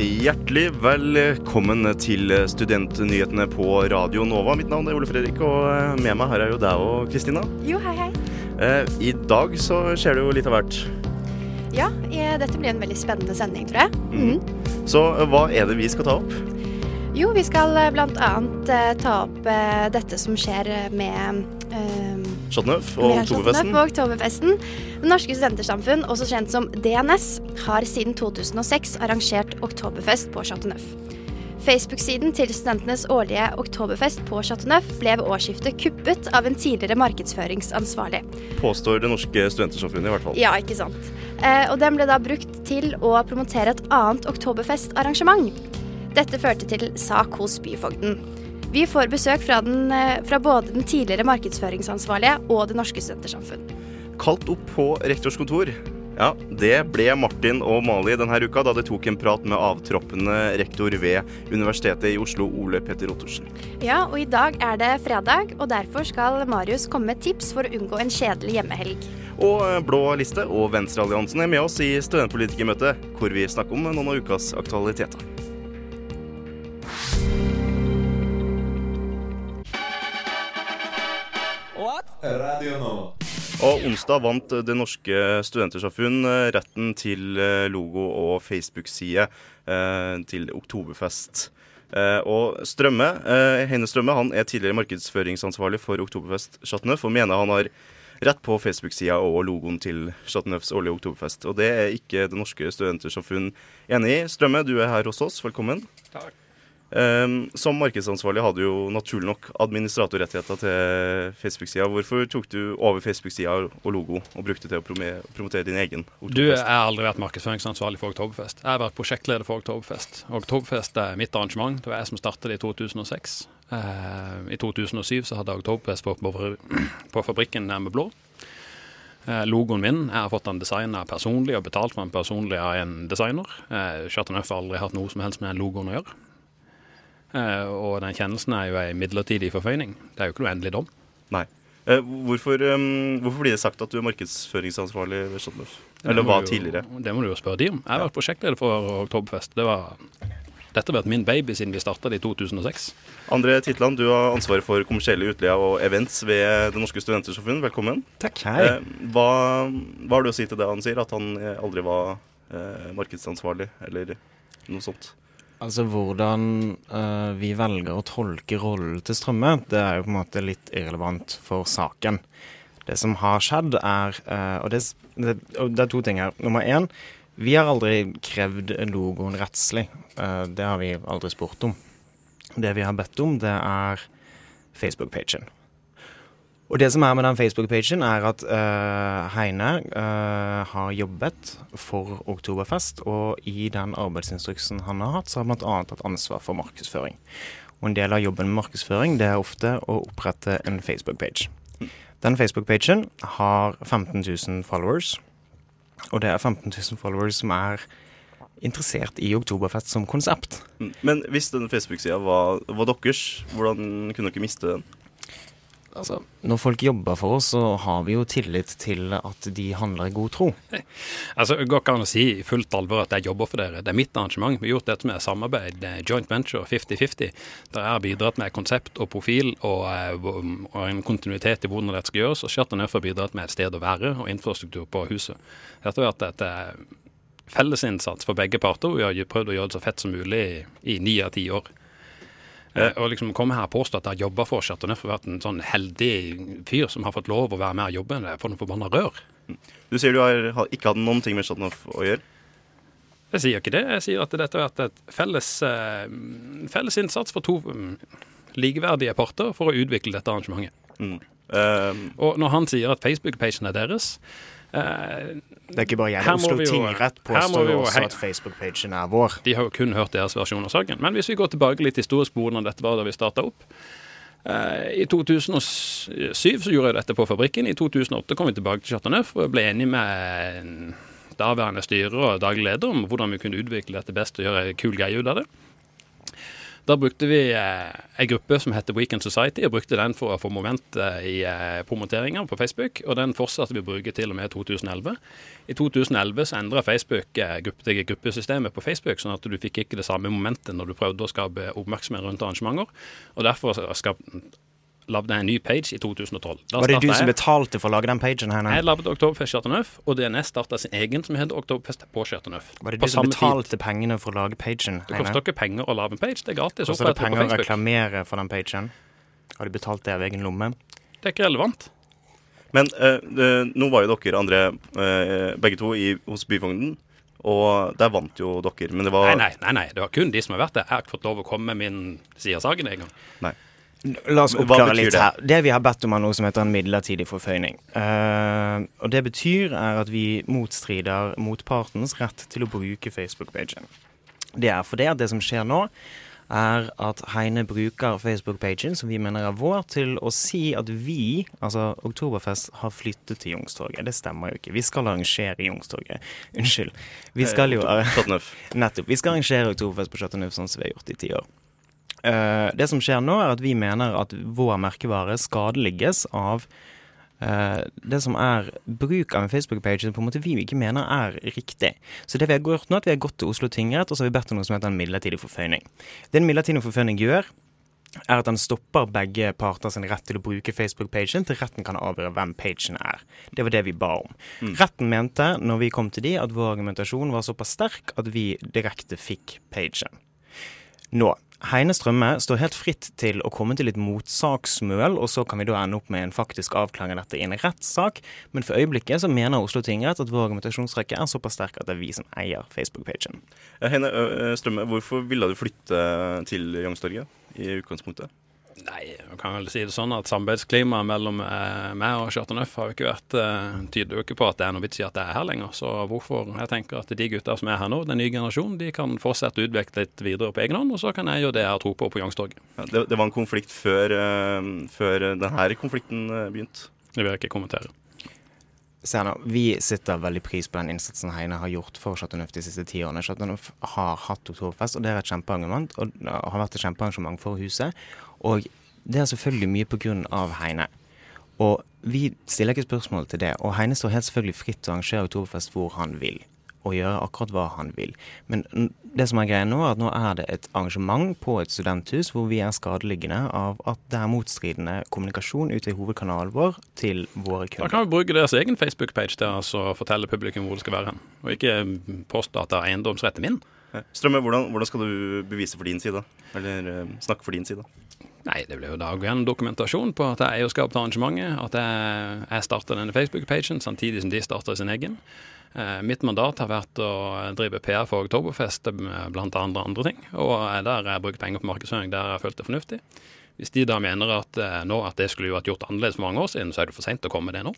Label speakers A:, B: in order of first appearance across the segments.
A: Hjertelig velkommen til Studentnyhetene på Radio Nova. Mitt navn er Ole Fredrik, og eh, med meg her er jo deg og Kristina.
B: Jo, hei, hei.
A: Eh, I dag så skjer det jo litt av hvert.
B: Ja, dette blir en veldig spennende sending, tror jeg.
A: Mm. Så eh, hva er det vi skal ta opp?
B: Jo, vi skal bl.a. ta opp dette som skjer med
A: Chateauneuf og Oktoberfesten.
B: Og Oktoberfesten. Det norske studentersamfunn, også kjent som DNS, har siden 2006 arrangert oktoberfest på Chateauneuf. Facebook-siden til studentenes årlige oktoberfest på Chateauneuf ble ved årsskiftet kuppet av en tidligere markedsføringsansvarlig.
A: Påstår Det Norske Studentersamfunnet, i hvert fall.
B: Ja, ikke sant. Eh, og den ble da brukt til å promotere et annet oktoberfestarrangement. Dette førte til sak hos byfogden. Vi får besøk fra, den, eh, fra både den tidligere markedsføringsansvarlige og Det Norske Studentersamfunn.
A: Kalt opp på rektors kontor. Ja, Det ble Martin og Mali denne uka, da de tok en prat med avtroppende rektor ved Universitetet i Oslo, Ole Petter Ottersen.
B: Ja, og i dag er det fredag, og derfor skal Marius komme med tips for å unngå en kjedelig hjemmehelg.
A: Og eh, Blå liste og Venstrealliansen er med oss i studentpolitikermøtet, hvor vi snakker om noen av ukas aktualiteter.
C: Radio Nova.
A: Og onsdag vant Det Norske Studentersamfunn eh, retten til eh, logo og Facebook-side eh, til Oktoberfest. Eh, og Strømme, eh, Heine Strømme han er tidligere markedsføringsansvarlig for Oktoberfest Chateauneuf og mener han har rett på Facebook-sida og logoen til Chateauneufs årlige oktoberfest. Og det er ikke Det Norske Studentersamfunn enig i. Strømme, du er her hos oss. Velkommen.
D: Takk.
A: Eh, som markedsansvarlig hadde du jo naturlig nok administratorrettigheter til Facebook-sida. Hvorfor tok du over Facebook-sida og logo og brukte det til å promotere din egen
D: Du,
A: oktoberfest?
D: jeg har aldri vært markedsføringsansvarlig for Oktoberfest. Jeg har vært prosjektleder for Oktoberfest. Oktoberfest er mitt arrangement. Det var jeg som startet det i 2006. Eh, I 2007 så hadde jeg Oktoberfest på, på fabrikken nærme Blå. Eh, logoen min jeg har fått den designa personlig og betalt for den personlig av en designer. Eh, Chateauneuf har aldri hatt noe som helst med den logoen å gjøre. Eh, og den kjennelsen er jo ei midlertidig forføyning. Det er jo ikke noe endelig dom.
A: Nei. Eh, hvorfor, eh, hvorfor blir det sagt at du er markedsføringsansvarlig ved Chateauneuf? Eller
D: hva
A: tidligere?
D: Det må du jo spørre de om. Jeg har vært prosjektleder for Oktoberfest. Det var, dette har vært min baby siden vi starta det i 2006.
A: Andre Titland, du har ansvaret for kommersielle utleie og events ved Det Norske Studentersamfunn. Velkommen.
E: Takk.
A: Eh, hva, hva har du å si til det han sier, at han aldri var eh, markedsansvarlig, eller noe sånt?
F: Altså hvordan uh, vi velger å tolke rollen til Strømme, det er jo på en måte litt irrelevant for saken. Det som har skjedd er uh, og, det, det, og det er to ting her. Nummer én, vi har aldri krevd logoen rettslig. Uh, det har vi aldri spurt om. Det vi har bedt om, det er Facebook-pagen. Og det som er med den Facebook-pagen, er at uh, Heine uh, har jobbet for Oktoberfest, og i den arbeidsinstruksen han har hatt, så har han bl.a. hatt ansvar for markedsføring. Og en del av jobben med markedsføring, det er ofte å opprette en Facebook-page. Den Facebook-pagen har 15 000 followers, og det er 15 000 followers som er interessert i Oktoberfest som konsept.
A: Mm. Men hvis den Facebook-sida var, var deres, hvordan kunne dere miste den?
F: Altså, når folk jobber for oss, så har vi jo tillit til at de handler i god tro.
D: Altså, Det går ikke an å si i fullt alvor at jeg jobber for dere. Det er mitt arrangement. Vi har gjort dette med samarbeid, eh, joint venture 50-50. Der jeg har bidratt med konsept og profil og, eh, og en kontinuitet i hvordan dette skal gjøres. Og Chateauneuf har bidratt med et sted å være og infrastruktur på huset. Dette har vært et eh, fellesinnsats for begge parter. Vi har prøvd å gjøre det så fett som mulig i ni av ti år. Eh, og liksom komme her og påstå at jeg jobber for for Chateauneuf og vært en sånn heldig fyr som har fått lov å være med og jobbe, det er for noe forbanna rør.
A: Du sier du har, har ikke hatt noen ting med Chateauneuf å gjøre.
D: Jeg sier ikke det. Jeg sier at dette har vært et felles, eh, felles innsats for to mm, likeverdige parter for å utvikle dette arrangementet.
A: Mm. Um.
D: Og når han sier at Facebook-pagen er deres eh,
F: Det er ikke bare jeg. Oslo
D: jo-
F: tingrett påstår jo
D: jo
F: også at Facebook-pagen er vår.
D: De har jo kun hørt deres versjon av saken. Men hvis vi går tilbake litt historisk på hvordan dette var da vi starta opp, Eh, I 2007 så gjorde jeg dette på fabrikken. I 2008 kom vi tilbake til Chateau Neuf og ble enige med daværende styrer og daglig leder om hvordan vi kunne utvikle dette best og gjøre en kul greie ut av det. Da brukte vi eh, en gruppe som heter Weekend Society, og brukte den for å få moment eh, i eh, promoteringer på Facebook. Og den fortsatte vi å bruke til og med 2011. I 2011 så endra Facebook gruppe, gruppesystemet på Facebook, sånn at du fikk ikke det samme momentet når du prøvde å skape oppmerksomhet rundt arrangementer. Og derfor skap, lagde en ny page i 2012. Da
F: Var det du som
D: jeg-
F: betalte for å lage den pagen her? nå?
D: Jeg lagde Oktoberfest Chateauneuf, og DNS starta sin egen som heter Oktoberfest på Chateauneuf.
F: Var det du som
D: betalte tid.
F: pengene for å lage pagen?
D: Det koster ikke penger å lage en page, det er gratis.
F: Og det
D: er det
F: penger å reklamere for den pagen? Har du betalt det av egen lomme?
D: Det er ikke relevant.
A: Men eh, det, nå var jo dere andre, eh, begge to, i, hos Byfogden. Og der vant jo dere. Men det var
D: Nei, nei, nei, nei, det var kun de som har vært der. Jeg har ikke fått lov å komme med min side av saken en gang.
F: La oss oppklare litt her. Det vi har bedt om, er noe som heter en midlertidig forføyning. Uh, og det betyr er at vi motstrider motpartens rett til å bruke Facebook-pagen. Det er fordi at det som skjer nå, er at Heine bruker Facebook-pagen, som vi mener er vår, til å si at vi, altså Oktoberfest, har flyttet til Youngstorget. Det stemmer jo ikke. Vi skal arrangere i Youngstorget. Unnskyld. Vi skal jo Nettopp. Vi skal arrangere Oktoberfest på Chateau Neuf sånn som vi har gjort i ti år. Eh, det som skjer nå, er at vi mener at vår merkevare skadeligges av eh, det som er bruk av en Facebook-page som på en måte vi ikke mener er riktig. Så det vi har gjort nå, er at vi har gått til Oslo tingrett og så har vi bedt om noe som heter en midlertidig forføyning. Det en midlertidig forføyning gjør, er at den stopper begge parter sin rett til å bruke Facebook-pagen til retten kan avgjøre hvem pagen er. Det var det vi ba om. Retten mente, når vi kom til de, at vår argumentasjon var såpass sterk at vi direkte fikk pagen. Nå, Heine Strømme står helt fritt til å komme til et motsaksmøl, og så kan vi da ende opp med en faktisk avklaring av dette i en rettssak, men for øyeblikket så mener Oslo tingrett at vår argumentasjonsrekke er såpass sterk at det er vi som eier Facebook-pagen.
A: Eh, Heine Ø, Strømme, hvorfor ville du flytte til Youngstorget i utgangspunktet?
D: Nei, man kan vel si det sånn at samarbeidsklimaet mellom eh, meg og Chateau Neuf har jo ikke vært eh, tyder jo ikke på at det er noe vits i at jeg er her lenger. Så hvorfor Jeg tenker at de gutta som er her nå, den nye generasjonen, de kan fortsette å utvikle litt videre på egen hånd, og så kan jeg gjøre det jeg har tro på på Youngstorget.
A: Ja, det, det var en konflikt før, uh, før denne konflikten eh, begynte.
D: Det vil jeg ikke kommentere.
F: Senere, Vi setter veldig pris på den innsatsen Heine har gjort for Chateauneuf de siste ti årene. Chateauneuf har hatt Oktoberfest, og det er et kjempeargument, og har vært et kjempearrangement for huset. Og det er selvfølgelig mye på grunn av Heine. Og vi stiller ikke spørsmål til det. Og Heine står helt selvfølgelig fritt til å arrangere Oktoberfest hvor han vil. Og gjøre akkurat hva han vil. Men det som er greia nå, er at nå er det et arrangement på et studenthus hvor vi er skadeliggende av at det er motstridende kommunikasjon ute i hovedkanalen vår til våre kunder.
D: Da kan vi bruke deres egen Facebook-page til å fortelle publikum hvor det skal være hen, og ikke påstå at det er eiendomsretten min.
A: Strømme, hvordan, hvordan skal du bevise for din side? Eller eh, snakke for din side?
D: Nei, det blir jo da en dokumentasjon på at jeg er eierskap til arrangementet. At jeg, jeg starter denne Facebook-pagen samtidig som de starter sin egen. Eh, mitt mandat har vært å drive PR for Oktoberfest blant andre andre ting. Og der har jeg brukt penger på markedsføring der jeg følte følt det fornuftig. Hvis de da mener at, eh, nå, at det skulle jo vært gjort annerledes for mange år siden, så er det for seint å komme med det nå.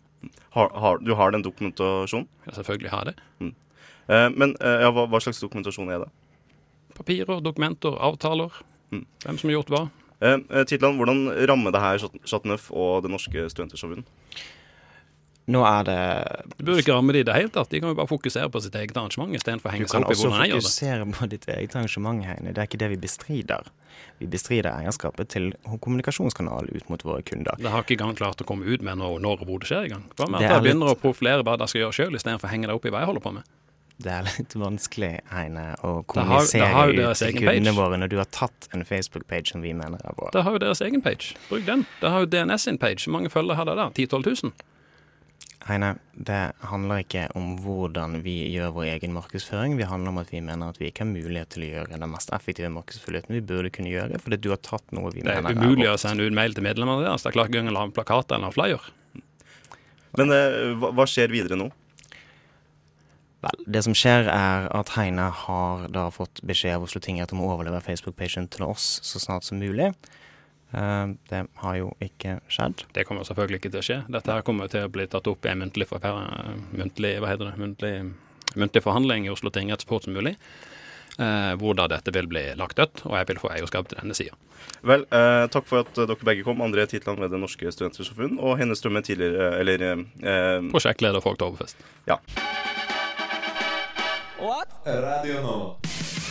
A: Har, har, du har den dokumentasjonen?
D: Ja, selvfølgelig har jeg det.
A: Eh, men eh, ja, hva, hva slags dokumentasjon er det?
D: Papirer, dokumenter, avtaler.
A: Mm.
D: Hvem som har gjort hva.
A: Eh, eh, Titland, hvordan rammer det her Chateauneuf og Det Norske Studentersforbund?
F: Nå er det
D: Det burde ikke ramme de i det hele tatt. De kan jo bare fokusere på sitt eget arrangement istedenfor å henge seg opp i
F: også
D: hvordan jeg gjør det.
F: fokusere på ditt eget arrangement, Heine. Det er ikke det vi bestrider. Vi bestrider eierskapet til kommunikasjonskanalen ut mot våre kunder.
D: Det har ikke engang klart å komme ut med når, når og hvor det skjer engang. Hva med at
F: er
D: jeg begynner
F: litt-
D: å profilere hva de skal gjøre sjøl, istedenfor å henge deg opp i hva jeg holder på med?
F: Det er litt vanskelig, Heine, å
D: Da har-
F: kommunisere
D: har
F: ut til kundene
D: page.
F: våre når du har tatt en Facebook-page som vi mener er vår.
D: Det har jo deres egen page. Bruk den. Det har jo DNS sin page. Hvor mange følgere har det der? 10 000-12 000?
F: Heine, det handler ikke om hvordan vi gjør vår egen markedsføring. Vi handler om at vi mener at vi ikke har mulighet til å gjøre den mest effektive markedsføringen vi burde kunne gjøre, fordi du har tatt noe vi
D: mener er
F: vårt.
D: Det
F: er umulig
D: å sende ut mail til medlemmene deres. Det er klart ikke engang å lage en plakat eller en flyer.
A: Men eh, hva, hva skjer videre nå?
F: Vel, det som skjer er at Heine har da fått beskjed av Oslo tingrett om å overlevere Facebook-pagen til oss så snart som mulig. Eh, det har jo ikke skjedd.
D: Det kommer selvfølgelig ikke til å skje. Dette her kommer til å bli tatt opp i en muntlig, for, muntlig, hva heter det? Muntlig, muntlig forhandling i Oslo tingrett så fort som mulig. eh, hvor da dette vil bli lagt dødt, og jeg vil få eierskap til denne sida.
A: Vel, eh, takk for at dere begge kom. André Titland ved Det Norske Studenters Forbund, og Henne Strømme tidligere, eller eh,
D: Prosjektleder for Oktoberfest.
A: Ja.
C: Radio Nova.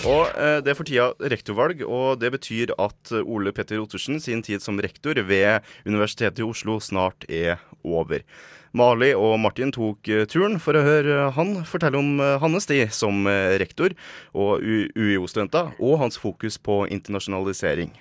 A: Og eh, Det er for tida rektorvalg, og det betyr at Ole Petter Ottersen sin tid som rektor ved Universitetet i Oslo snart er over. Mali og Martin tok eh, turen for å høre han fortelle om eh, hans tid som eh, rektor og UiO-studenter, og hans fokus på internasjonalisering.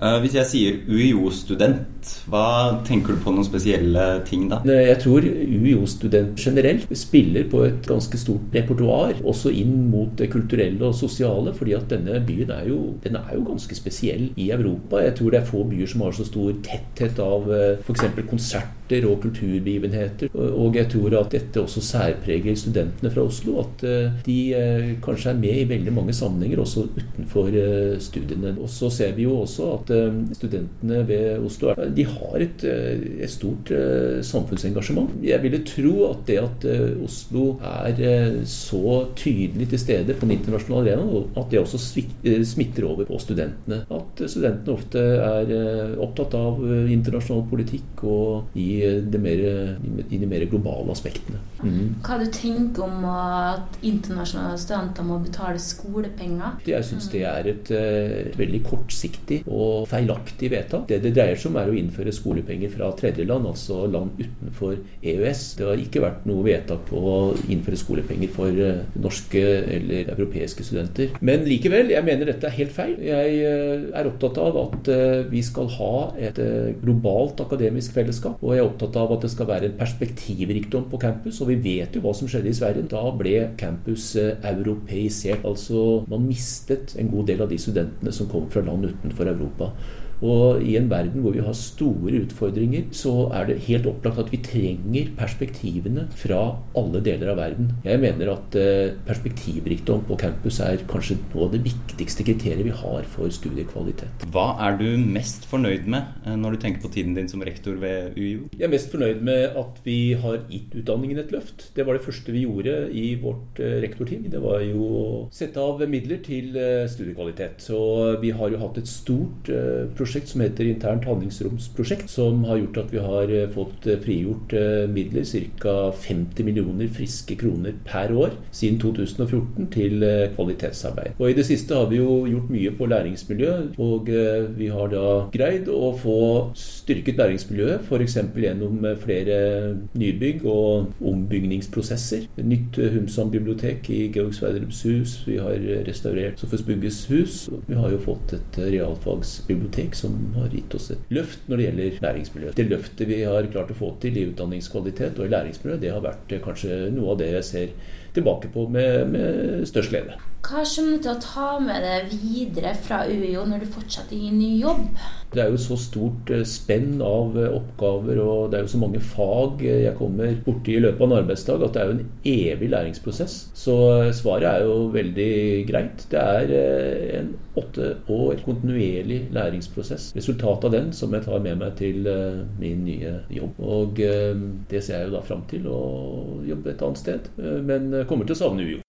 G: Eh, Hvis jeg sier UiO-student, hva tenker du på noen spesielle ting da?
H: Jeg tror UiO-student generelt spiller på et ganske stort repertoar, også inn mot det kulturelle og sosiale, fordi at denne byen er jo, den er jo ganske spesiell i Europa. Jeg tror det er få byer som har så stor tetthet av f.eks. konserter og kulturbegivenheter. Og jeg tror at dette også særpreger studentene fra Oslo, at eh, de eh, kanskje er med i veldig mange sammenhenger, også utenfor eh, studiene. Og så ser vi jo også at studentene ved Oslo de har et, et stort samfunnsengasjement. Jeg ville tro at det at Oslo er så tydelig til stede på den internasjonale arenaen, at det også smitter over på studentene. At studentene ofte er opptatt av internasjonal politikk og i, det mer, i de mer globale aspektene. Mm.
I: Hva du tenker om at internasjonale studenter må betale skolepenger?
H: Jeg syns det er et, eh, et veldig kortsiktig og feilaktig vedtak. Det det dreier seg om, er å innføre skolepenger fra tredjeland, altså land utenfor EØS. Det har ikke vært noe vedtak på å innføre skolepenger for eh, norske eller europeiske studenter. Men likevel, jeg mener dette er helt feil. Jeg eh, er opptatt av at vi skal ha et globalt akademisk fellesskap, og jeg opptatt av at det skal være en perspektivrikdom på campus. Og vi vet jo hva som skjedde i Sverige. Da ble campus eh, europeisert. Altså man mistet en god del av de studentene som kom fra land utenfor Europa. Og i en verden hvor vi har store utfordringer, så er det helt opplagt at vi trenger perspektivene fra alle deler av verden. Jeg mener at eh, perspektivrikdom på campus er kanskje noe av det viktigste kriteriet vi har for studiekvalitet.
G: Hva er du mest fornøyd med eh, når du tenker på tiden din som rektor ved UiO?
H: Jeg er mest fornøyd med at vi har gitt utdanningen et løft. Det var det første vi gjorde i vårt eh, rektorteam. Det var jo å sette av midler til studiekvalitet. Så vi har jo hatt et stort eh, prosjekt som heter Internt handlingsromsprosjekt, som har gjort at vi har eh, fått eh, frigjort eh, midler, ca. 50 millioner friske kroner per år siden 2014, til kvalitetsarbeid. Og i det siste har vi jo gjort mye på læringsmiljø, og vi har da greid å få styrket læringsmiljøet, f.eks. gjennom flere nybygg og ombygningsprosesser. Nytt Humsam bibliotek i Georg Sverdrups hus. Vi har restaurert Sofus Bugges hus. Vi har jo fått et realfagsbibliotek som har gitt oss et løft når det gjelder læringsmiljø. Det løftet vi har klart å få til i utdanningskvalitet og i læringsmiljø, det har vært eh, kanskje noe av det jeg ser tilbake på med, med størst glede.
I: Hva kommer du til å ta med deg videre fra UiO når du fortsetter i ny jobb?
H: Det er jo så stort eh, spenn av eh, oppgaver, og det er jo så mange fag eh, jeg kommer borti i løpet av en arbeidsdag, at det er jo en evig læringsprosess. Så svaret er jo veldig greit. Det er en åtte år kontinuerlig læringsprosess. Resultatet av den som jeg tar med meg til min nye jobb. Og det ser jeg jo da fram til, å jobbe et annet sted. Men kommer til å savne UiO.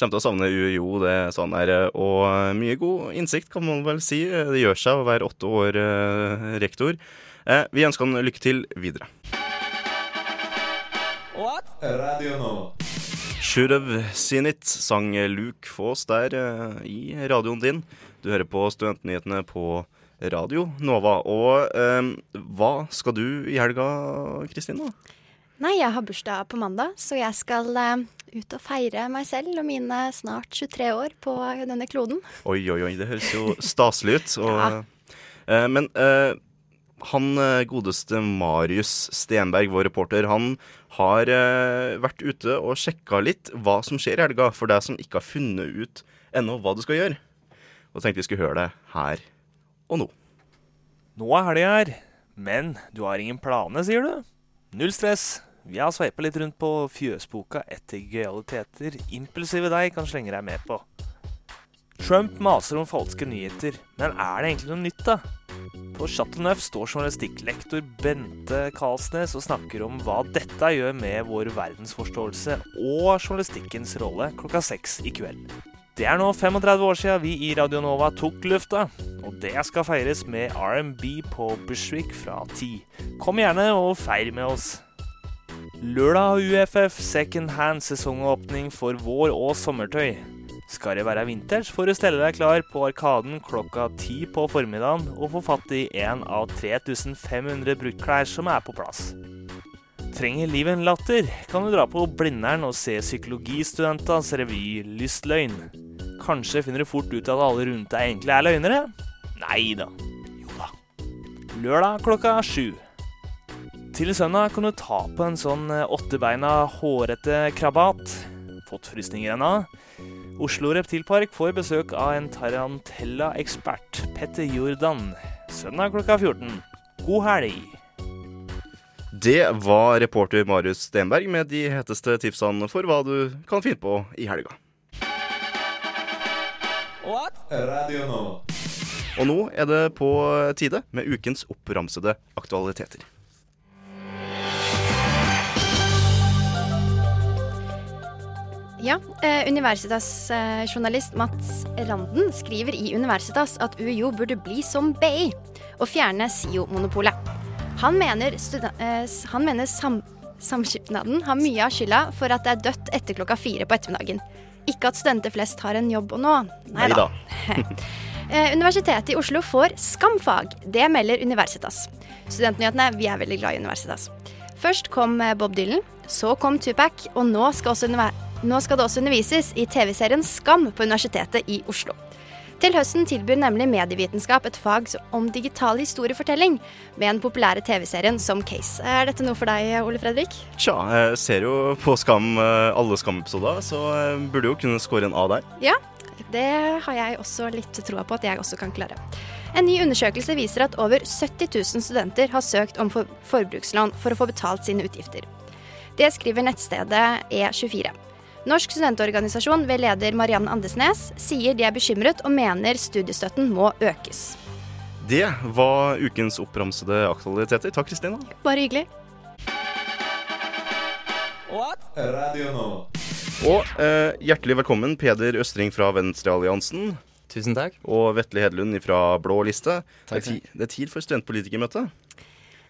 A: Kommer til å savne UiO, det er sånn er. Og mye god innsikt, kan man vel si. Det gjør seg å være åtte år eh, rektor. Eh, vi ønsker han lykke til videre.
C: Radio
A: nå. Should've seen it, sang Luke Foss der eh, i radioen din. Du hører på Studentnyhetene på Radio Nova. Og eh, hva skal du i helga, Kristina?
B: Nei, jeg har bursdag på mandag, så jeg skal uh, ut og feire meg selv og mine snart 23 år på denne kloden.
A: Oi, oi, oi, det høres jo staselig ut. Og,
B: Ja.
A: uh, men uh, han godeste Marius Stenberg, vår reporter, han har vært ute og sjekka litt hva som skjer i helga, for deg som ikke har funnet ut ennå hva du skal gjøre. Og tenkte vi skulle høre det her og nå.
J: Nå er helga her, men du har ingen planer, sier du? Null stress. Vi har sveipa litt rundt på fjøsboka etter gøyaliteter impulsive deg kan slenge deg med på. Trump maser om falske nyheter, men er det egentlig noe nytt, da? På Chateauneuf står journalistikklektor Bente Karlsnes og snakker om hva dette gjør med vår verdensforståelse og journalistikkens rolle klokka seks i kveld. Det er nå 35 år siden vi i Radio Nova tok lufta, og det skal feires med R&B på Bushwick fra 10. Kom gjerne og feir med oss. Lørdag har UFF second hand sesongåpning for vår- og sommertøy. Skal det være vinters, får du stelle deg klar på Arkaden klokka ti på formiddagen og få fatt i en av 3500 bruktklær som er på plass. Trenger livet en latter, kan du dra på Blindern og se psykologistudentenes revy Lystløgn. Kanskje finner du fort ut at alle rundt deg egentlig er løgnere? Nei da. Jo da. Lørdag klokka sju. Til søndag kan du ta på en sånn eh, åttebeina, hårete krabat. Fått frysninger ennå? Oslo Reptilpark får besøk av en tarantella-ekspert, Petter Jordan. Søndag klokka 14. God helg!
A: Det var reporter Marius Stenberg med de heteste tipsene for hva du kan finne på i helga.
C: Radio Nova.
A: Og nå er det på tide med ukens oppramsede aktualiteter.
B: Ja, eh, Universitas-journalist Mats Randen skriver i Universitas at UiO burde bli som BI og fjerne SIO-monopolet. Han mener, eh, han mener sam samskipnaden har mye av skylda for at det er dødt etter klokka fire på ettermiddagen. Ikke at studenter flest har en jobb å nå. Nei da. Eh, Universitetet i Oslo får skamfag. Det melder Universitas. Studentnyhetene, vi er veldig glad i Universitas. Først kom eh, Bob Dylan, så kom Tupac, og nå skal, også underve- nå skal det også undervises i TV-serien Skam på Universitetet i Oslo. Til høsten tilbyr nemlig medievitenskap et fag om digital historiefortelling, med den populære TV-serien som case. Er dette noe for deg, Ole Fredrik?
A: Tja, jeg ser jo på Skam eh, alle Skam-episoder, så jeg burde jo kunne score en A der.
B: Ja, det har jeg også litt troa på at jeg også kan klare. En ny undersøkelse viser at over 70 000 studenter har søkt om forbrukslån for å få betalt sine utgifter. Det skriver nettstedet E24. Norsk studentorganisasjon ved leder Mariann Andesnes sier de er bekymret og mener studiestøtten må økes.
A: Det var ukens oppramsede aktualiteter. Takk, Kristina.
B: Bare hyggelig.
C: Radio nå.
A: Og eh, hjertelig velkommen, Peder Østring fra Venstrealliansen.
K: Tusen takk.
A: Og Vetle Hedlund fra Blå liste.
K: Takk,
A: det, er det er tid for studentpolitikermøte.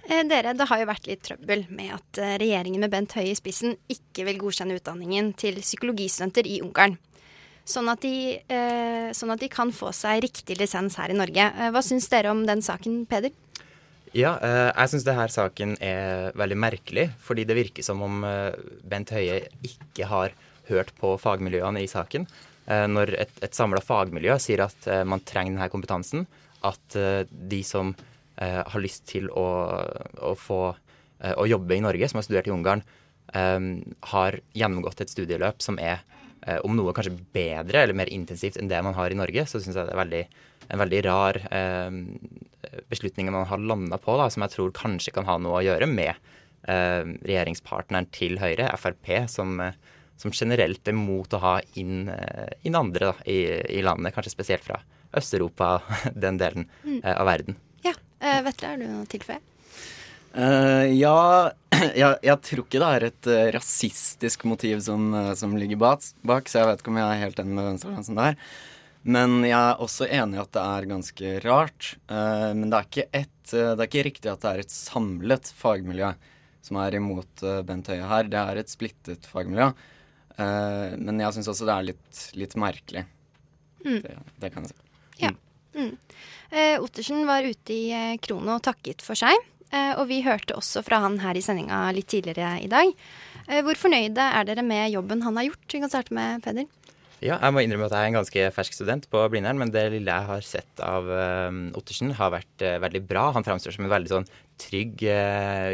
B: Eh, Dere, Det har jo vært litt trøbbel med at eh, regjeringen med Bent Høie i spissen ikke vil godkjenne utdanningen til psykologistudenter i Ungarn. Sånn at, de, eh, sånn at de kan få seg riktig lisens her i Norge. Hva syns dere om den saken, Peder?
K: Ja, jeg syns denne saken er veldig merkelig, fordi det virker som om Bent Høie ikke har hørt på fagmiljøene i saken. Når et, et samla fagmiljø sier at man trenger denne kompetansen, at de som har lyst til å, å få eh, å jobbe i Norge, som har studert i Ungarn, eh, har gjennomgått et studieløp som er eh, om noe kanskje bedre eller mer intensivt enn det man har i Norge, så syns jeg det er veldig, en veldig rar eh, beslutning man har landa på, da, som jeg tror kanskje kan ha noe å gjøre med eh, regjeringspartneren til Høyre, Frp, som, eh, som generelt er mot å ha inn, eh, inn andre da, i, i landet, kanskje spesielt fra Øst-Europa, den delen
B: Mm.
K: eh, av verden.
B: Ja, eh, Vetle, har du noe å tilføye?
L: Eh, ja jeg, jeg tror ikke det er et uh, rasistisk motiv som, uh, som ligger bak, bak, så jeg vet ikke om jeg er helt enig med venstrealliansen der. Men jeg er også enig i at det er ganske rart. Men det er, ikke et, det er ikke riktig at det er et samlet fagmiljø som er imot Bent Høie her. Det er et splittet fagmiljø. Men jeg syns også det er litt, litt merkelig.
B: Mm.
L: Det, det kan jeg si.
B: Mm. Eh, Ottersen var ute i eh, Krono og takket for seg. Eh, og vi hørte også fra han her i sendinga litt tidligere i dag. Eh, hvor fornøyde er dere med jobben han har gjort? Vi kan starte med Peder.
K: Ja, jeg må innrømme at jeg er en ganske fersk student på Blindern, men det lille jeg har sett av uh, Ottersen, har vært uh, veldig bra. Han framstår som en veldig sånn trygg,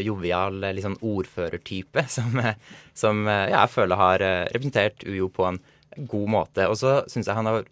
K: jovial, litt sånn ordførertype som, som ja, jeg føler har representert UiO på en god måte. Og så syns jeg han har,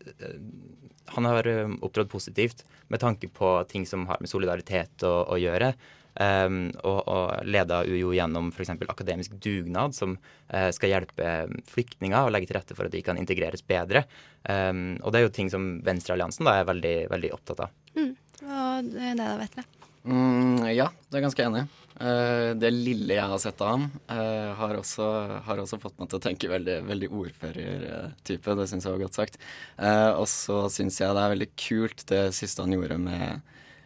K: han har uh, opptrådt positivt med tanke på ting som har med solidaritet å, å gjøre. Um, og, og leda UiO gjennom f.eks. akademisk dugnad, som uh, skal hjelpe flyktninger og legge til rette for at de kan integreres bedre. Um, og det er jo ting som Venstrealliansen er veldig, veldig opptatt av.
B: Mm. Og det da, Vetle?
L: Mm, ja, det er ganske enig. Eh, det lille jeg har sett av ham, uh, har, også, har også fått meg til å tenke veldig, veldig ordførertype. Det syns jeg var godt sagt. Uh, og så syns jeg det er veldig kult det siste han gjorde med,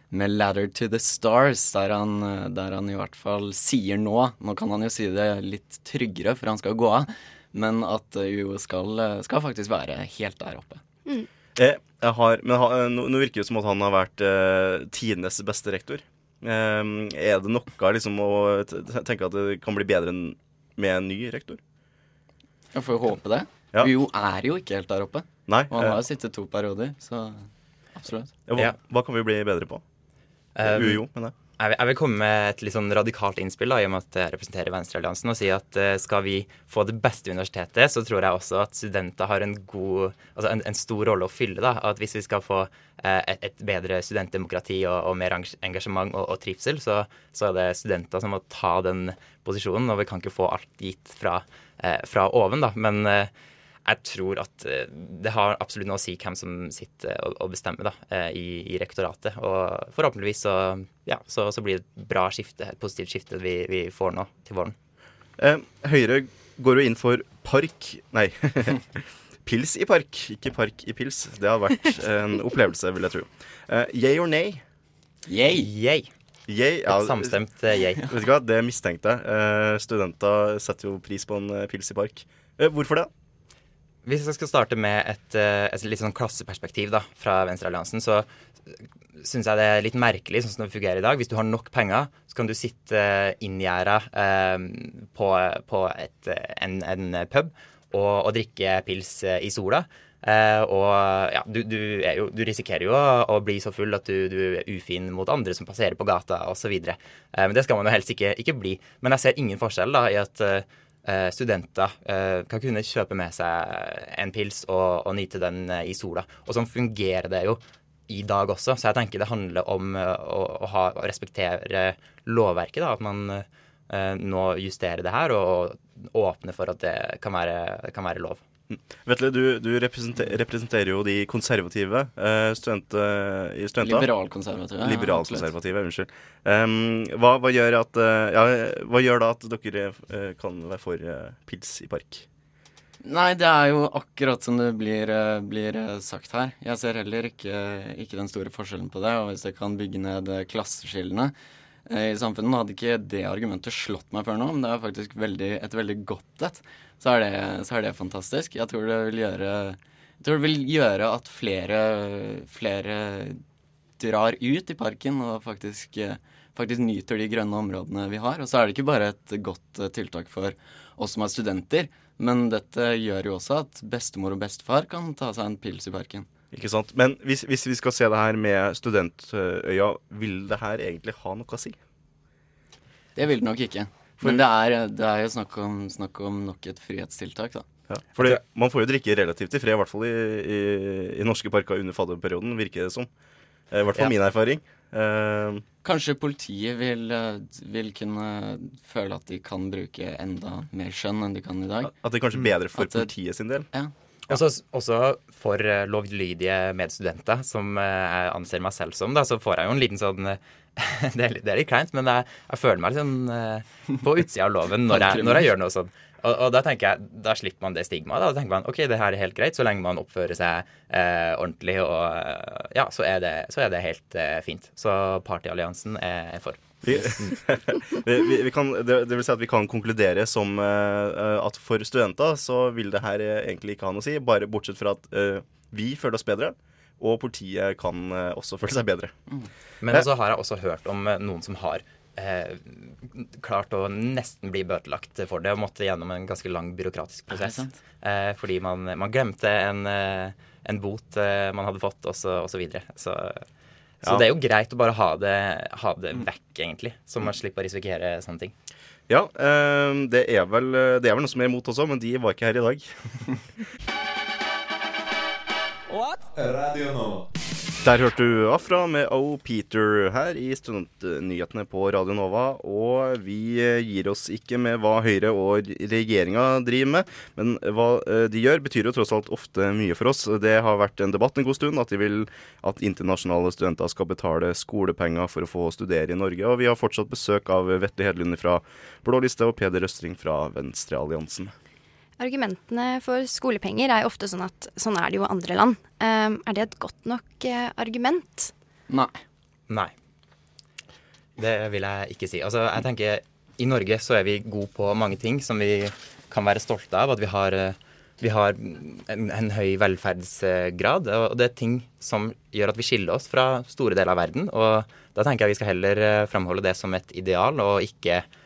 L: med 'Ladder to the Stars', der han, der han i hvert fall sier nå Nå kan han jo si det litt tryggere, for han skal gå av, men at UO UiO skal, skal faktisk være helt der oppe.
B: Mm.
A: Eh, har, men ha, nå, nå virker det som at han har vært eh, tidenes beste rektor. Eh, er det noe liksom å tenke at det kan bli bedre enn med en ny rektor?
L: Jeg får jo håpe det.
A: Ja.
L: UiO er jo ikke helt der oppe.
A: Nei,
L: Og han
A: eh,
L: har jo sittet to perioder, så absolutt.
A: Ja, hva,
K: Ja.
A: hva kan vi bli bedre på?
K: Um,
A: UiO, mener jeg.
K: Jeg vil, komme med et litt sånn radikalt innspill, da, i og med at jeg representerer Venstrealliansen, og si at eh, skal vi få det beste universitetet, så tror jeg også at studenter har en god, altså en, en stor rolle å fylle. da, At hvis vi skal få eh, et, et bedre studentdemokrati og, og mer engasjement og, og trivsel, så, så er det studenter som må ta den posisjonen, og vi kan ikke få alt gitt fra, eh, fra oven, da. Men jeg tror at eh, det har absolutt noe å si hvem som sitter og, og bestemmer da, eh, i, i rektoratet. Og forhåpentligvis så, ja, så, så blir det et bra skifte, et positivt skifte vi, vi får nå til våren.
A: Eh, Høyre går jo inn for park Nei. pils i park, ikke park i pils. Det har vært en opplevelse, vil jeg tro. Eh, yay or nay?
L: Yay!
K: Yay.
A: Yay,
K: Et samstemt eh, yay.
A: Vet du hva, det mistenkte jeg. Eh, studenter setter jo pris på en eh, pils i park. Eh, hvorfor det?
K: Hvis jeg skal starte med et, eh, et litt sånn klasseperspektiv da, fra Venstrealliansen, så syns jeg det er litt merkelig sånn som det fungerer i dag. Hvis du har nok penger, så kan du sitte inngjerda eh, på, på et, en, en pub og, og drikke pils eh, i sola. Eh, og ja, du, du, jo, du risikerer jo å, bli så full at du, du er ufin mot andre som passerer på gata osv. Eh, men det skal man jo helst ikke, ikke bli. Men jeg ser ingen forskjell da, i at eh, studenter eh, kan kunne kjøpe med seg en pils og, og nyte den eh, i sola. Og sånn fungerer det jo i dag også. Så jeg tenker det handler om eh, å, å, ha, å respektere lovverket. da, At man eh, nå justerer det her og, og åpner for at det kan være, kan være lov.
A: Vetle, du, du representer, representerer jo de konservative eh, student, eh, i studenter.
L: Liberalkonservative, ja,
A: Liberalkonservative, unnskyld. Um, hva, hva, gjør at, eh, ja, hva gjør da at dere eh, kan være for eh, pils i park?
L: Nei, det er jo akkurat som det blir, eh, blir sagt her. Jeg ser heller ikke, ikke den store forskjellen på det. Og hvis det kan bygge ned klasseskillene i samfunnet hadde ikke det argumentet slått meg før nå, men det er faktisk veldig, et veldig godt et. Så så er det fantastisk. Jeg tror det vil gjøre, det vil gjøre at flere, flere drar ut i parken og faktisk, eh, faktisk nyter de grønne områdene vi har. Og så er det ikke bare et godt eh, tiltak for oss som er studenter, men dette gjør jo også at bestemor og bestefar kan ta seg en pils i parken.
A: Ikke sant? Men hvis, hvis vi skal se det her med studentøya, vil det her egentlig ha noe å si?
L: Det vil det nok ikke. Men det er, det er jo snakk om, snakk om nok et frihetstiltak, da.
A: Ja, fordi man får jo drikke relativt i fred, i hvert fall i, i, i norske parker under fadderperioden, virker det som. Eh, I hvert fall
L: Ja.
A: min erfaring. Uh,
L: Kanskje politiet vil, eh, vil kunne føle at de kan bruke enda mer skjønn enn de kan i dag.
A: at det er kanskje bedre for
L: At
A: politiet sin del.
L: Ja.
K: Også, også for eh, lovlydige medstudenter, som eh, jeg anser meg selv som, da, så får jeg jo en liten sånn eh, det, er litt, det er litt kleint, men jeg, jeg føler meg litt eh, på utsida av loven når jeg, når jeg gjør noe sånn. Og, og da tenker jeg, da slipper man det stigmaet. Da Da tenker man ok, det her er helt greit, så lenge man oppfører seg eh, ordentlig, og ja, så er det, så er det helt eh, fint. Så Partyalliansen er jeg for.
A: Vi, vi, kan, det, det vil si at vi kan konkludere som uh, at for studenter så vil det her eh, egentlig ikke ha noe å si, bare bortsett fra at uh, vi føler oss bedre, og politiet kan uh, også føle seg bedre.
K: Men så har jeg også hørt om noen som har eh, klart å nesten bli bøtelagt for det og måtte gjennom en ganske lang byråkratisk prosess. fordi man, man glemte en, en bot man hadde fått, og så, og så videre. Så, så det er jo greit å bare ha det, ha det vekk, egentlig. Så man slipper å risikere sånne ting.
A: Ja, eh, det, er vel, det er vel noe som er imot også, men de var ikke her i dag. What?
C: Radio Nova.
A: Der hørte du Afra med O. Peter her i Studentnyhetene på Radio Nova. Og vi gir oss ikke med hva Høyre og regjeringa driver med, men hva eh, de gjør, betyr jo tross alt ofte mye for oss. Det har vært en debatt en god stund at de vil at internasjonale studenter skal betale skolepenger for å få studere i Norge. Og vi har fortsatt besøk av Vetle Hedlund fra Blå liste og Peder Østring fra Venstrealliansen.
B: Argumentene for skolepenger er jo ofte sånn at sånn er det jo i andre land. Um, er det et godt nok uh, argument?
L: Nei.
K: Nei. Det vil jeg ikke si. Altså, jeg tenker i Norge så er vi gode på mange ting som vi kan være stolte av. At vi har, vi har en, en, høy velferdsgrad. Og det er ting som gjør at vi skiller oss fra store deler av verden. Og da tenker jeg vi skal heller framholde det som et ideal, og ikke Eh,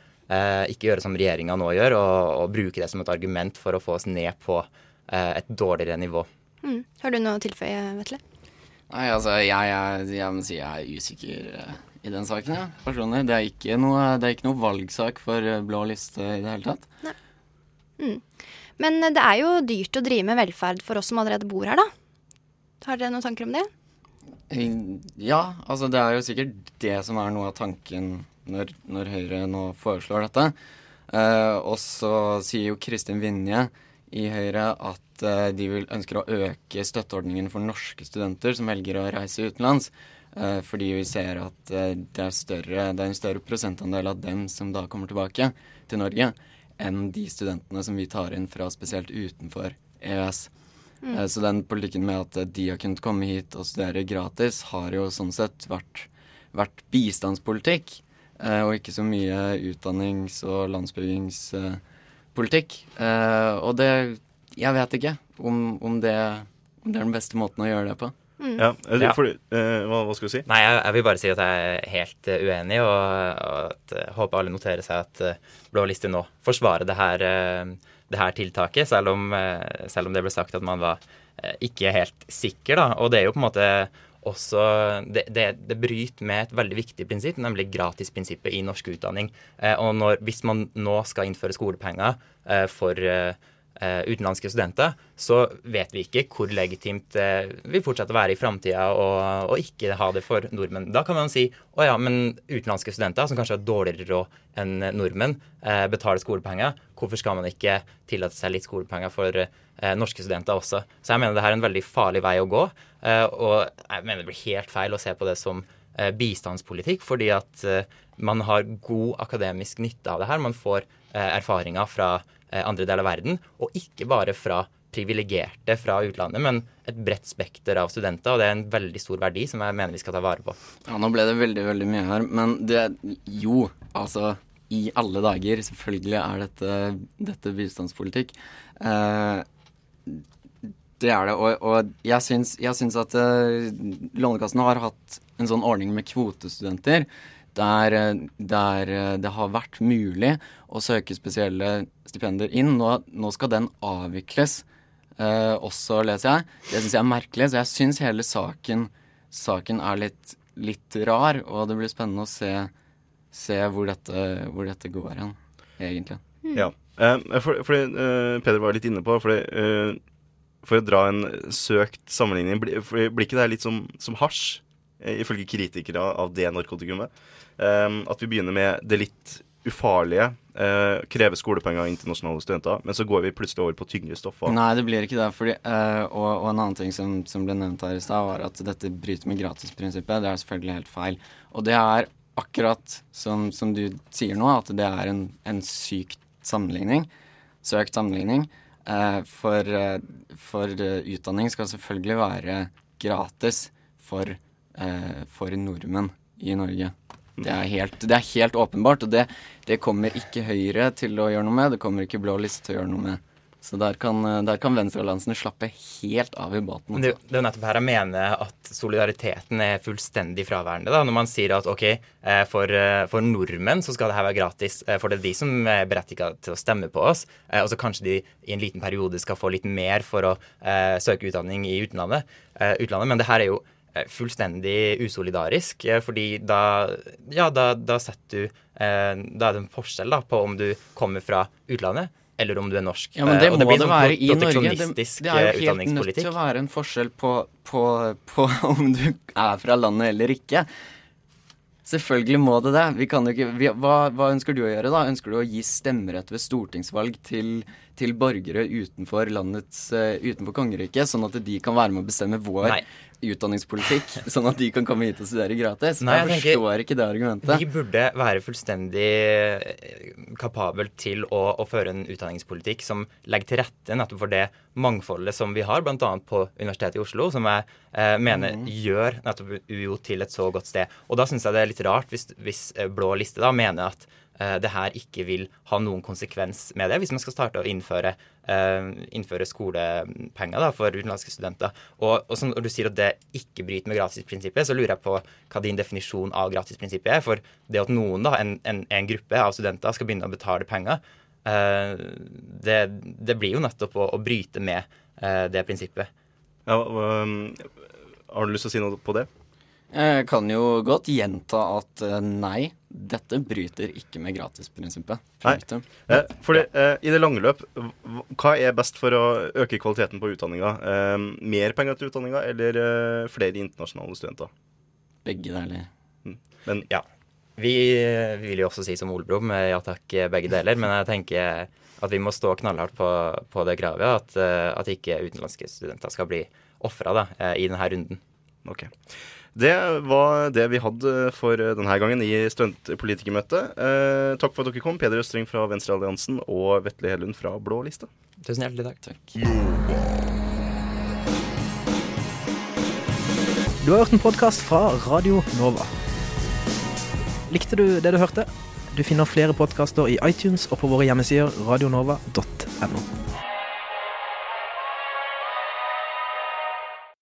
K: ikke gjøre som regjeringa nå gjør, og, og, bruke det som et argument for å få oss ned på eh, et dårligere nivå.
B: Mm. Har du noe å tilføye, Vetle?
L: Nei, altså, jeg, jeg, jeg må si jeg er usikker uh, i den saken, ja. Personlig. Det er ikke noe, det er ikke noe valgsak for blå liste i det hele tatt.
B: Nei. Mm. Men det er jo dyrt å drive med velferd for oss som allerede bor her, da. Har dere noen tanker om det?
L: Ja, altså det er jo sikkert det som er noe av tanken når, når Høyre nå foreslår dette. Eh, og så sier jo Kristin Vinje i Høyre at eh, de vil, ønsker å øke støtteordningen for norske studenter som velger å reise utenlands. Eh, fordi vi ser at det, er større, det er en større prosentandel av dem som da kommer tilbake til Norge, enn de studentene som vi tar inn fra spesielt utenfor EØS. Mm. Så den politikken med at de har kunnet komme hit og studere gratis, har jo sånn sett vært, vært bistandspolitikk. Eh, og ikke så mye utdannings- og landsbyggingspolitikk. Eh, og det Jeg vet ikke om, om, det, om, det, er den beste måten å gjøre det på.
A: Mm. Ja, det, for, uh, hva, hva, skal du si?
K: Nei, jeg, jeg, vil bare si at jeg er helt uenig, og, og at, håper alle noterer seg at Blå liste nå forsvarer det her, det her tiltaket, selv om, selv om, det ble sagt at man var ikke helt sikker. da, Og det er jo på en måte også det, det, det, bryter med et veldig viktig prinsipp, nemlig gratisprinsippet i norsk utdanning. Eh, og når, hvis man nå skal innføre skolepenger eh, for eh, eh utenlandske studenter, så vet vi ikke hvor legitimt det eh, vil fortsette å være i framtida og, ikke ha det for nordmenn. Da kan man si å ja, men utenlandske studenter som kanskje har dårligere råd enn nordmenn, eh, betaler skolepenger. Hvorfor skal man ikke tillate seg litt skolepenger for eh, norske studenter også? Så jeg mener det her er en veldig farlig vei å gå. Eh, og jeg mener det blir helt feil å se på det som eh, bistandspolitikk, fordi at eh, man har god akademisk nytte av det her. Man får eh, erfaringer fra andre deler av verden, og ikke bare fra privilegerte fra utlandet, men et bredt spekter av studenter. Og det er en veldig stor verdi som jeg mener vi skal ta vare på.
L: Ja, Nå ble det veldig, veldig mye her. Men det Jo, altså i alle dager. Selvfølgelig er dette, dette bistandspolitikk. Eh, det er det. Og, og jeg, syns, jeg, syns, at uh, Lånekassen har hatt en sånn ordning med kvotestudenter der, der, det har vært mulig å søke spesielle stipender inn. Nå, nå skal den avvikles uh, også, leser jeg. Det syns jeg er merkelig. Så jeg syns hele saken, saken er litt, litt, rar, og det blir spennende å se, se hvor, dette, hvor, dette, går hen, egentlig.
A: Mm. Ja. Uh, for, fordi uh, Peder var litt inne på fordi, For å dra en søkt sammenligning, blir, ikke det litt som, som hasj? Ifølge kritikere av det narkotikumet. at vi begynner med det litt ufarlige, eh, krever skolepenger av internasjonale studenter, men så går vi plutselig over på tyngre stoffer.
L: Nei, det blir ikke det. Fordi, eh, og, og, en annen ting som, som ble nevnt her i stad, var at dette bryter med gratisprinsippet. Det er selvfølgelig helt feil. Og det er akkurat som, som du sier nå, at det er en, en sykt sammenligning. Søkt sammenligning. Eh, for, eh, for uh, utdanning skal selvfølgelig være gratis for, for nordmenn i Norge. Det er helt, det er helt åpenbart, og det, det, kommer ikke Høyre til å gjøre noe med. Det kommer ikke Blå liste til å gjøre noe med. Så der kan, der kan venstrealliansene slappe helt av i båten.
K: Det, det, er nettopp her jeg mener at solidariteten er fullstendig fraværende. da, Når man sier at ok, eh, for, eh, for nordmenn så skal det her være gratis, eh, for det er de som er berettiget til å stemme på oss. Og så kanskje de i en liten periode skal få litt mer for å uh, søke utdanning i utlandet. Uh, utlandet. Men det her er jo fullstendig usolidarisk. Fordi da, ja, da, da setter du eh, Da er det en forskjell da, på om du kommer fra utlandet eller om du er norsk.
L: Ja, men det
K: Eh,
L: må det
K: sånn
L: være i Norge. Det, det er jo
K: eh,
L: helt nødt til å være en forskjell på, på, på om du er fra landet eller ikke. Selvfølgelig må det det. Vi kan jo ikke, vi, hva, hva ønsker du å gjøre, da? Ønsker du å gi stemmerett ved stortingsvalg til, til borgere utenfor landets, eh, utenfor kongeriket, sånn at de kan være med å bestemme vår
K: Nei.
L: utdanningspolitikk? Sånn at de kan komme hit og studere gratis?
K: Nei,
L: jeg
K: jeg
L: forstår ikke det argumentet.
K: Vi burde være fullstendig eh, kapabel til å, å føre en utdanningspolitikk som legger til rette nettopp for det mangfoldet som vi har, bl.a. på Universitetet i Oslo, som jeg eh, mener
L: mm.
K: gjør nettopp UiO til et så godt sted. Og da syns jeg det er litt rart hvis, hvis eh, Blå liste da mener at det her ikke vil ha noen konsekvens med det, hvis man skal starte å innføre, eh, innføre skolepenger da, for utenlandske studenter. Og, og når du sier at det ikke bryter med gratisprinsippet, så lurer jeg på hva din definisjon av gratisprinsippet er. For det at noen, da, en, en, en gruppe av studenter, skal begynne å betale penger, eh, det, det blir jo nettopp å, å bryte med eh, det prinsippet.
A: Ja, har du lyst til å si noe på det?
L: Jeg kan jo godt gjenta at eh, nei, dette bryter ikke med gratisprinsippet.
A: Nei. Eh, fordi, eh, I det lange løp, hva er best for å øke kvaliteten på utdanninga? Eh, mer penger til utdanninga eller eh, flere internasjonale studenter?
L: Begge deler.
A: Men
K: ja. Vi, vi vil jo også si som Olbrom, eh, ja takk, eh, begge deler. Men jeg tenker at vi må stå knallhardt på, på det kravet, at, eh, at ikke utenlandske studenter skal bli ofra i denne runden.
A: Ok. Det var det vi hadde for denne gangen i studentpolitikermøtet. Eh, takk for at dere kom, Peder Østring fra Venstrealliansen og Vetle Hellund fra Blå liste.
K: Tusen hjertelig takk.
E: Du har hørt en podkast fra Radio Nova. Likte du det du hørte? Du finner flere podkaster i iTunes og på våre hjemmesider radionova.no.